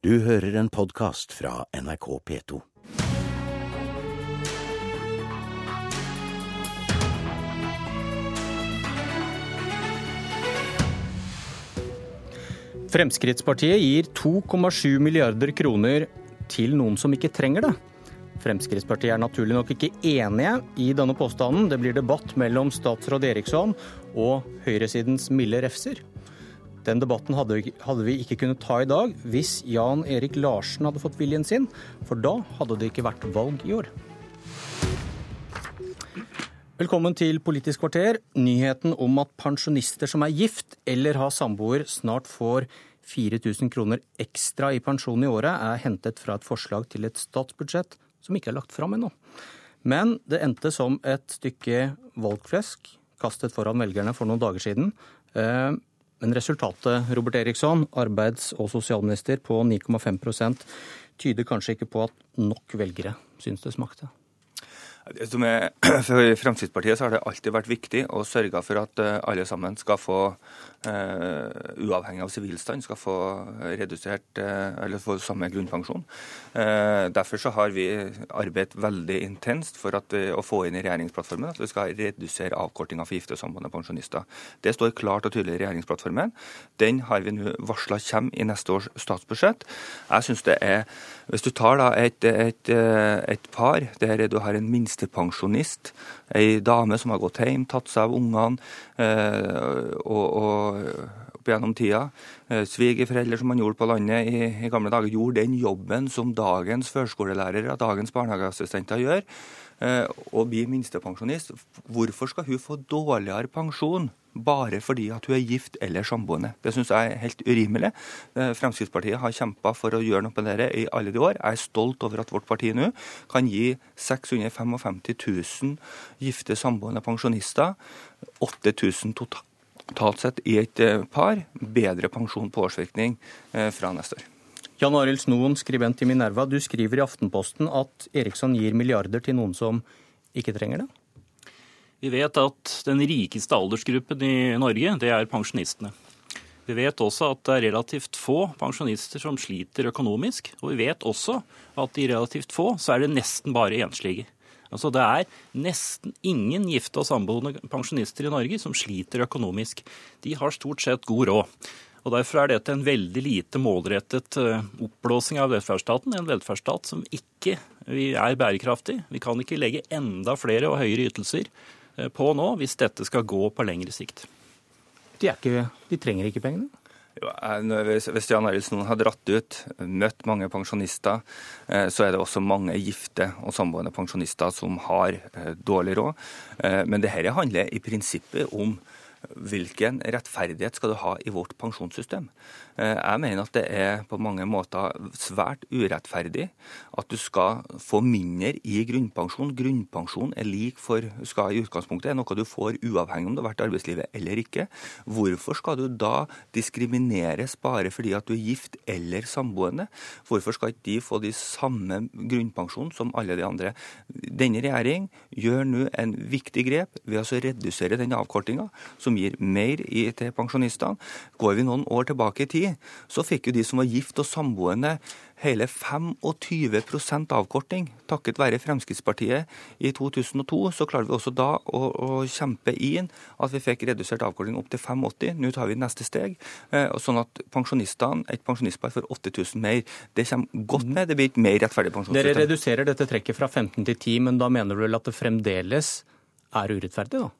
Du hører en podkast fra NRK P2. Fremskrittspartiet gir 2,7 milliarder kroner til noen som ikke trenger det. Fremskrittspartiet er naturlig nok ikke enige i denne påstanden. Det blir debatt mellom statsråd Eriksson og høyresidens milde refser. Den debatten hadde vi, ikke kunnet ta i dag hvis Jan Erik Larsen hadde fått viljen sin, for da hadde det ikke vært valg i år. Velkommen til Politisk kvarter. Nyheten om at pensjonister som er gift eller har samboer, snart får 4000 kroner ekstra i pensjon i året, er hentet fra et forslag til et statsbudsjett som ikke er lagt fram ennå. Men det endte som et stykke valgflesk kastet foran velgerne for noen dager siden. Men resultatet, Robert Eriksson, arbeids- og sosialminister på 9,5% tyder kanskje ikke på at nok velgere syns det smakte? For Fremskrittspartiet så har det alltid vært viktig å sørge for at eh, alle sammen skal få, uh, uavhengig av sivilstand, skal få redusert, uh, eller få samme grunnpensjon. Derfor så har vi arbeidet veldig intenst for at, å få inn i regjeringsplattformen at vi skal redusere avkortinga for gifte og samboende pensjonister. Det står klart og tydelig i regjeringsplattformen. Den har vi nå varsla kommer i neste års statsbudsjett. Jeg synes det er, Hvis du tar da et, et, et par der du har en minste minstepensjonist. Ei dame som har gått hjem, tatt seg av ungene eh, og, og opp gjennom tida. Eh, svigerforeldre som man gjorde på landet i, i, gamle dager, gjorde den jobben som dagens førskolelærere, dagens barnehageassistenter gjør. Eh, og blir minstepensjonist. Hvorfor skal hun få dårligere pensjon bare fordi at hun er gift eller samboende. Det syns jeg er helt urimelig. Eh, Fremskrittspartiet har kjempa for å gjøre noe med dette i alle de år. Jeg er stolt over at vårt parti nå kan gi 655 000 gifte samboende pensjonister 8000 totalt sett i et eh, par bedre pensjon på årsvirkning eh, fra neste år. Jan Arild Snoen, skribent i Minerva, du skriver i Aftenposten at Eriksson gir milliarder til noen som ikke trenger det? Vi vet at den rikeste aldersgruppen i Norge, det er pensjonistene. Vi vet også at det er relativt få pensjonister som sliter økonomisk. Og vi vet også at i relativt få så er det nesten bare enslige. Altså Det er nesten ingen gifte og samboende pensjonister i Norge som sliter økonomisk. De har stort sett god råd. Og Derfor er dette en veldig lite målrettet eh, oppblåsing av velferdsstaten. En velferdsstat som ikke er bærekraftig. Vi kan ikke legge enda flere og høyere ytelser Eh, på nå, hvis dette skal gå på lengre sikt. De, ikke, de trenger ikke pengene? Jo, hvis Jan Arild har dratt ut, møtt mange pensjonister, eh, så er det også mange gifte og samboende pensjonister som har eh, dårlig råd. Men dette handler i prinsippet om hvilken rettferdighet skal du ha i vårt pensjonssystem. Eh, jeg mener at det er på mange måter svært urettferdig at du skal få mindre i grunnpensjon. Grunnpensjon er lik for skal i utgangspunktet er noe du får uavhengig om du har vært i arbeidslivet eller ikke. Hvorfor skal du da diskrimineres bare fordi at du er gift eller samboende? Hvorfor skal ikke de få de samme grunnpensjon som alle de andre? Denne regjering gjør nå en viktig grep ved å redusere den avkortinga, som gir mer til pensjonistene. Går vi noen år tilbake i tid, så fikk jo de som var gift og samboende hele 25% avkorting. Takket være Fremskrittspartiet i 2002 så klarte vi også da å, å kjempe inn at vi fikk redusert avkorting opp til 85. Nå tar vi neste steg, eh, sånn at pensjonistene, et pensjonistpar får 8000 mer. Det kommer godt med. Det blir et mer rettferdig pensjonssystem. Dere reduserer dette trekket fra 15 til 10, men da mener du vel at det fremdeles er urettferdig, da?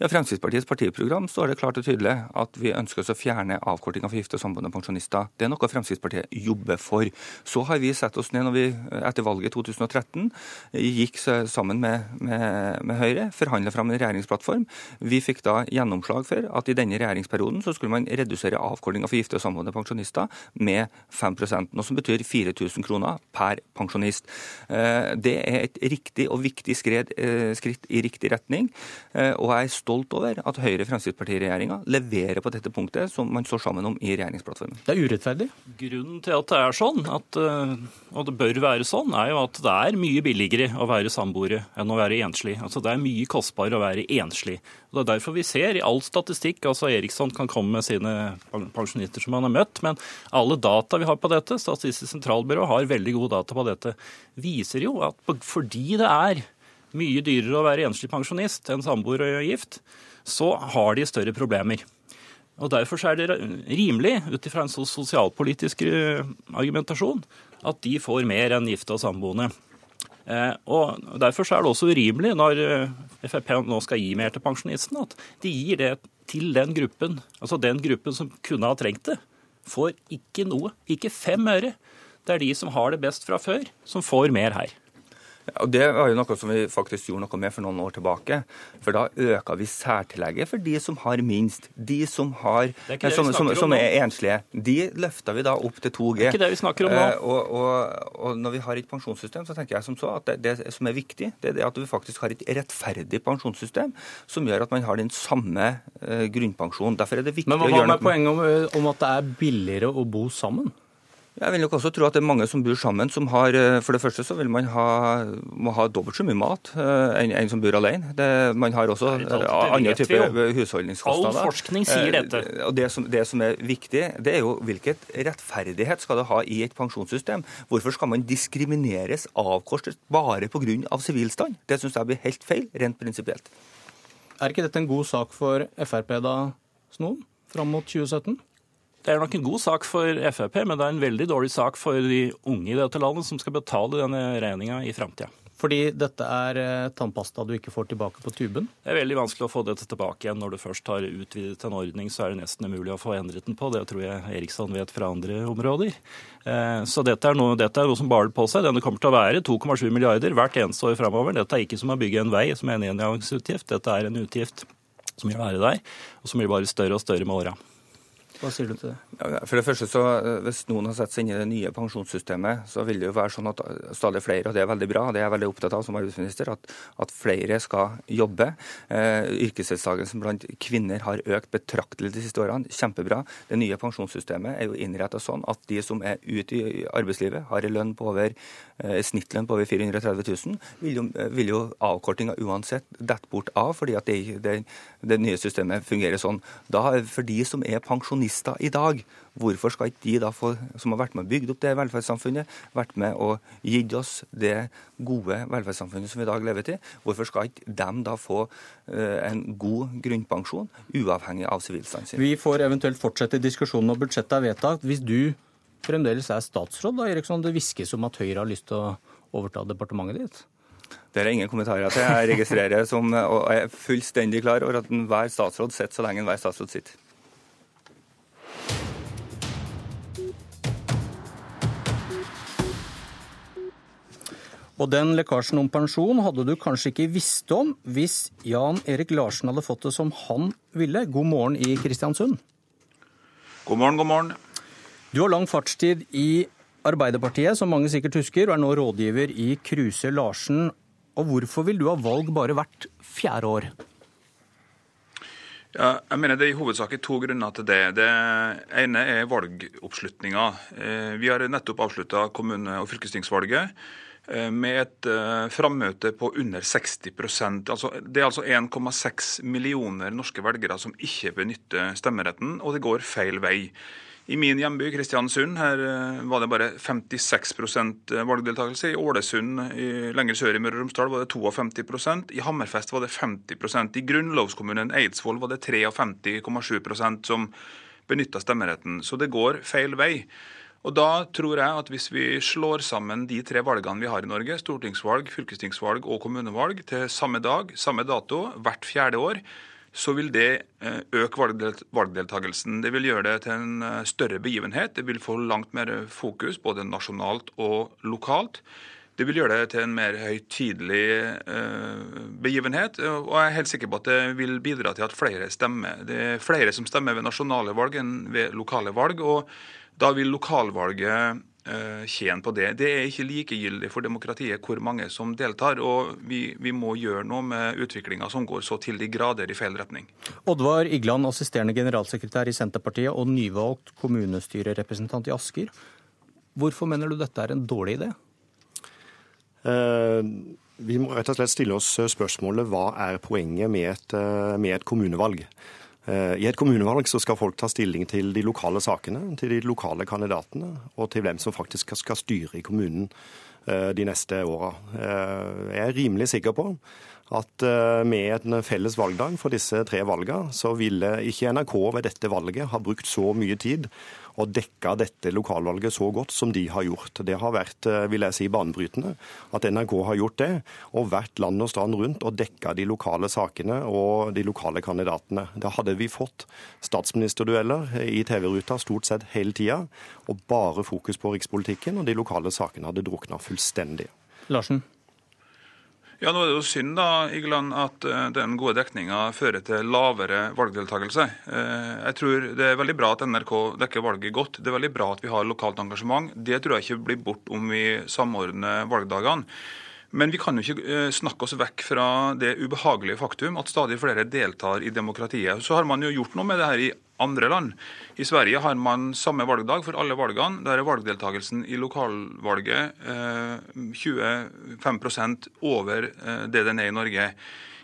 Ja, Fremskrittspartiets partiprogram står det klart og tydelig at vi ønsker oss å fjerne avkortinga for gifte og samboende pensjonister. Det er noe Fremskrittspartiet jobber for. Så har vi sett oss ned når vi etter valget i 2013 gikk sammen med, med, med Høyre, forhandla fram en regjeringsplattform. Vi fikk da gjennomslag for at i denne regjeringsperioden så skulle man redusere avkortinga for gifte og samboende pensjonister med 5% noe som betyr 4000 kroner per pensjonist. Eh, det er et riktig og viktig eh, skritt i riktig retning. Eh, og er stolt over at Høyre-Fremskrittsparti-regjeringa leverer på dette punktet som man står sammen om i regjeringsplattformen. Det er urettferdig. Grunnen til at det er sånn, at, eh, og det bør være sånn, er jo at det er mye billigere å være samboere enn å være enslig. Altså Det er mye kostbarere å være enslig. Og Det er derfor vi ser i all statistikk altså Eriksson kan komme med sine pensjonister som han har møtt, men alle data vi har på dette, Statistisk sentralbyrå har veldig gode data på dette, viser jo at fordi det er mye dyrere å være enslig pensjonist enn samboer og gift, så har de større problemer. Og Derfor er det rimelig, ut ifra en sosialpolitisk eh, argumentasjon, at de får mer enn gifte og samboende. Eh, og Derfor er det også urimelig når eh, Frp nå skal gi mer til pensjonistene, at de gir det til den gruppen, altså den gruppen som kunne ha trengt det. Får ikke noe, ikke fem øre. Det er de som har det best fra før, som får mer her. Og Det var jo noe som vi faktisk gjorde noe med for noen år tilbake. For da øka vi særtillegget for de som har minst. De som, har, som, som, som, er enslige. De løfta vi da opp til 2G. Det er ikke det vi snakker om nå. Eh, og, og, og, når vi har et pensjonssystem, så tenker jeg som så at det, det som er viktig, det er det at vi faktisk har et rettferdig pensjonssystem som gjør at man har den samme uh, grunnpensjonen. Derfor er det viktig å gjøre noe Men Hva med poenget om, om at det er billigere å bo sammen? Jeg vil nok også tro at det er mange som bor sammen, som har eh, For det første så vil man ha, må ha dobbelt så mye mat uh, enn en som bor alene. Det, man har også andre typer husholdningskostnader. All forskning sier dette. Og det som, det som, er viktig, det er jo hvilket rettferdighet skal det ha i et pensjonssystem. Hvorfor skal man diskrimineres, avkortet, bare pga. sivilstand? Det syns jeg blir helt feil, rent prinsipielt. Er ikke dette en god sak for Frp da, Snoen, fram mot 2017? Det er nok en god sak for Frp, men det er en veldig dårlig sak for de unge i dette landet som skal betale denne regninga i framtida. Fordi dette er eh, tannpasta du ikke får tilbake på tuben? Det er veldig vanskelig å få dette tilbake igjen. Når du først har utvidet en ordning, så er det nesten umulig å få endret den på. Det tror jeg Eriksson vet fra andre områder. Eh, så dette er noe, dette er noe som baler på seg. Denne kommer til å være 2,7 milliarder hvert eneste år framover. Dette er ikke som å bygge en vei som er en engangsutgift. Dette er en utgift som vil være der, og som blir bare større og større med åra. Hva sier du til det? For det første så, eh, Hvis noen har sett seg inn i det nye pensjonssystemet, så vil det jo være sånn at stadig flere, og det er veldig bra, det er jeg veldig opptatt av som arbeidsminister, at, at flere skal jobbe. Eh, yrkesdeltakelsen blant kvinner har økt betraktelig de siste årene. Kjempebra. Det nye pensjonssystemet er jo innretta sånn at de som er ute i arbeidslivet, har en lønn på over, eh, snittlønn på over 430 000, vil jo, vil jo avkortinga uansett dette bort av, fordi at det, det, det nye systemet fungerer sånn. Da, For de som er pensjonister, pensjonister i dag, hvorfor skal ikke de da få, som har vært med og bygd opp det velferdssamfunnet, vært med og gitt oss det gode velferdssamfunnet som vi i dag lever til, hvorfor skal ikke de da få uh, en god grunnpensjon, uavhengig av sivilstanden sin? Vi får eventuelt fortsette diskusjonen når budsjettet er vedtatt. Hvis du fremdeles er statsråd, da, Eriksson, det hviskes om at Høyre har lyst til å overta departementet ditt? Det er ingen kommentarer til. Jeg registrerer som, og er fullstendig klar over at enhver statsråd sitter så lenge enhver statsråd sitter. Og den lekkasjen om pensjon hadde du kanskje ikke visst om hvis Jan Erik Larsen hadde fått det som han ville. God morgen i Kristiansund. God morgen, god morgen. Du har lang fartstid i Arbeiderpartiet, som mange sikkert husker, og er nå rådgiver i Kruse Larsen. Og hvorfor vil du ha valg bare hvert fjerde år? Ja, jeg mener Det er i hovedsak to grunner til det. Det ene er valgoppslutninga. Eh, vi har nettopp avslutta kommune- og fylkestingsvalget. Eh, med et uh, frammøte på under 60% altså, Det er altså 1,6 millioner norske velgere som ikke benytter stemmeretten, og det går feil vei. I min hjemby Kristiansund her uh, var det bare 56 valgdeltakelse. I Ålesund lenger sør i Møre og Romsdal var det 52% I Hammerfest var det 50% I grunnlovskommunen Eidsvoll var det 53,7% som benytta stemmeretten. Så det går feil vei. Og Da tror jeg at hvis vi slår sammen de tre valgene vi har i Norge, stortingsvalg, fylkestingsvalg og kommunevalg, til samme dag, samme dato, hvert fjerde år, så vil det eh, øke valgdeltakelsen. Det vil gjøre det til en eh, større begivenhet. Det vil få langt mer fokus, både nasjonalt og lokalt. Det vil gjøre det til en mer høytidelig eh, begivenhet, og jeg er helt sikker på at det vil bidra til at flere stemmer. Det er flere som stemmer ved nasjonale valg enn ved lokale valg. og da vil lokalvalget eh, tjene på det. Det er ikke likegyldig for demokratiet hvor mange som deltar. Og vi, vi må gjøre noe med utviklinga som går så til de grader i feil retning. Oddvar Igland, assisterende generalsekretær i Senterpartiet og nyvalgt kommunestyrerepresentant i Asker. Hvorfor mener du dette er en dårlig idé? Uh, vi må rett og slett stille oss spørsmålet hva er poenget med et, med et kommunevalg. I et kommunevalg så skal folk ta stilling til de lokale sakene, til de lokale kandidatene og til hvem som faktisk skal styre i kommunen eh, de neste åra. Eh, jeg er rimelig sikker på at eh, med en felles valgdag for disse tre valgene, så ville ikke NRK ved dette valget ha brukt så mye tid og dekka dette lokalvalget så godt som de har gjort. Det har vært eh, vil jeg si, banebrytende at NRK har gjort det, og vært land og strand rundt og dekka de lokale sakene og de lokale kandidatene. Da hadde vi fått statsministerdueller i TV-ruta stort sett hele tida, og bare fokus på rikspolitikken, og de lokale sakene hadde drukna fullstendig. Larsen? Ja, nå er det jo synd da, Igeland, at eh, den gode dekninga fører til lavere valgdeltakelse. Eh, jeg tror Det er veldig bra at NRK dekker valget godt. Det er veldig bra at vi har lokalt engasjement. Det tror jeg ikke blir bort om vi samordner valgdagene. Men vi kan jo ikke eh, snakke oss vekk fra det ubehagelige faktum at stadig flere deltar i demokratiet. Så har man jo gjort noe med det her i andre land. I Sverige har man samme valgdag for alle valgene. Der er valgdeltakelsen i lokalvalget eh, 25 over eh, det den er i Norge.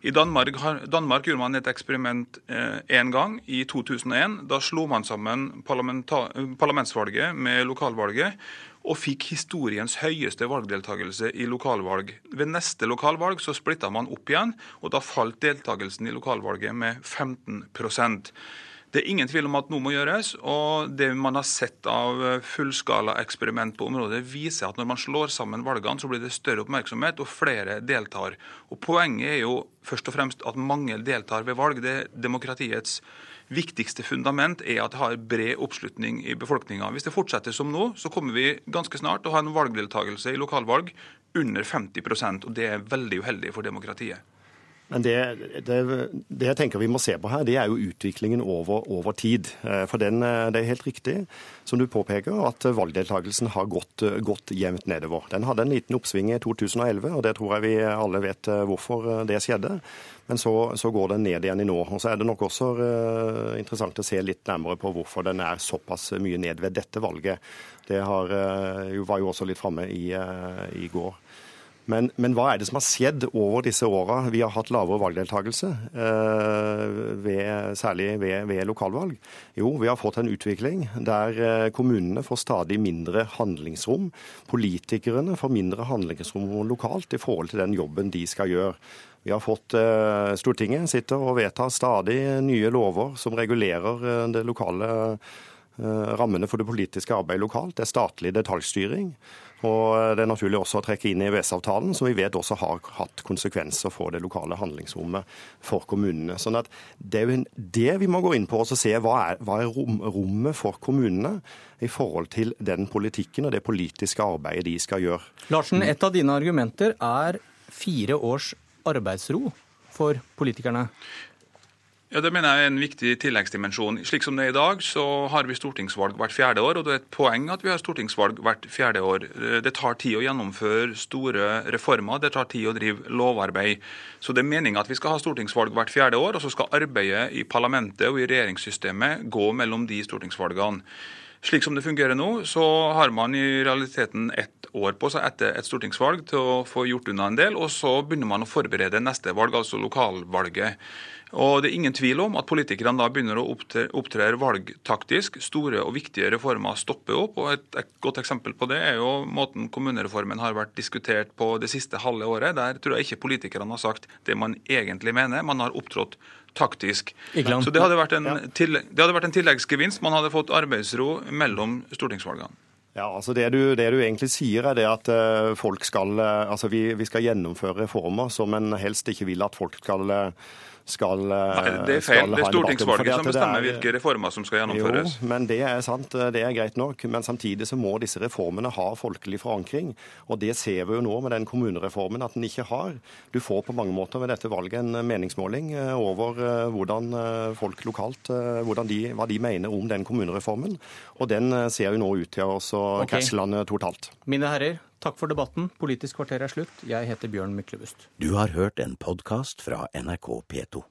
I Danmark, Danmark, gjorde man et eksperiment én eh, gang, i 2001. Da slo man sammen parlamentsvalget med lokalvalget og fikk historiens høyeste valgdeltakelse i lokalvalg. Ved neste lokalvalg så splitta man opp igjen, og da falt deltakelsen i lokalvalget med 15 det er ingen tvil om at noe må gjøres. og Det man har sett av fullskala eksperiment på området, viser at når man slår sammen valgene, så blir det større oppmerksomhet, og flere deltar. Og Poenget er jo først og fremst at mange deltar ved valg. Det demokratiets viktigste fundament er at det har bred oppslutning i befolkninga. Hvis det fortsetter som nå, så kommer vi ganske snart til å ha en valgdeltakelse i lokalvalg under 50% og det er veldig uheldig for demokratiet. Men det, det, det, jeg tenker vi må se på her, det er jo utviklingen over, over tid. Eh, for den, eh, det er helt riktig, som du påpeker, at valgdeltakelsen har gått, gått jevnt nedover. Den hadde en liten oppsving i 2011, og det tror jeg vi alle vet eh, hvorfor det skjedde. Men så, så går den ned igjen i nå. Og så er det nok også interessant å se litt nærmere på hvorfor den er såpass mye ned ved dette valget. Det har, var jo også litt framme i, i går. Men, men, hva er det som har skjedd over disse åra? Vi har hatt lavere valgdeltakelse, eh, ved, særlig ved, ved, lokalvalg. Jo, vi har fått en utvikling der eh, kommunene får stadig mindre handlingsrom. Politikerne får mindre handlingsrom lokalt i forhold til den jobben de skal gjøre. Vi har fått eh, Stortinget sitter og vedtar stadig nye lover som regulerer det lokale rammene for det politiske arbeidet lokalt. Det er statlig detaljstyring. Og Det er naturlig også å trekke inn EØS-avtalen, som vi vet også har hatt konsekvenser for det lokale handlingsrommet for kommunene. Sånn at Det det vi må gå inn på og se hva er, hva er rom, rommet for kommunene i forhold til den politikken og det politiske arbeidet de skal gjøre. Larsen, et av dine argumenter er fire års arbeidsro for politikerne. Ja, Det mener jeg er en viktig tilleggsdimensjon. Slik som det er i dag, så har vi stortingsvalg hvert fjerde år. Og det er et poeng at vi har stortingsvalg hvert fjerde år. Det tar tid å gjennomføre store reformer, det tar tid å drive lovarbeid. Så det er meninga at vi skal ha stortingsvalg hvert fjerde år, og så skal arbeidet i parlamentet og i regjeringssystemet gå mellom de stortingsvalgene. Slik som det fungerer nå, så har man i realiteten ett år på seg etter et stortingsvalg til å få gjort unna en del, og så begynner man å forberede neste valg, altså lokalvalget. Og Det er ingen tvil om at politikerne da begynner å opptre valgtaktisk. Store og viktige reformer stopper opp. og Et, et godt eksempel på det er jo måten kommunereformen har vært diskutert på det siste halve året. Der tror jeg ikke politikerne har sagt det man egentlig mener. Man har opptrådt taktisk. Så det hadde, vært en, det hadde vært en tilleggsgevinst. Man hadde fått arbeidsro mellom stortingsvalgene. Ja, altså det du, det du, egentlig sier, er det at uh, folk skal, uh, altså vi, vi, skal gjennomføre reformer som en helst ikke vil at folk skal uh, skal, Nei, det er feil. Det er stortingsvalget som bestemmer er, hvilke reformer som skal gjennomføres. Jo, men det er sant. Det er greit nok. Men samtidig så må disse reformene ha folkelig forankring. Og det ser vi jo nå med den kommunereformen at den ikke har. Du får på mange måter ved dette valget en meningsmåling eh, over eh, hvordan eh, folk lokalt de, hva de mener om den kommunereformen. Og den ser jo nå ut til å okay. krasje landet totalt. Mine herrer, takk for debatten. Politisk kvarter er slutt. Jeg heter Bjørn Myklebust. Du har hørt en podkast fra NRK P2.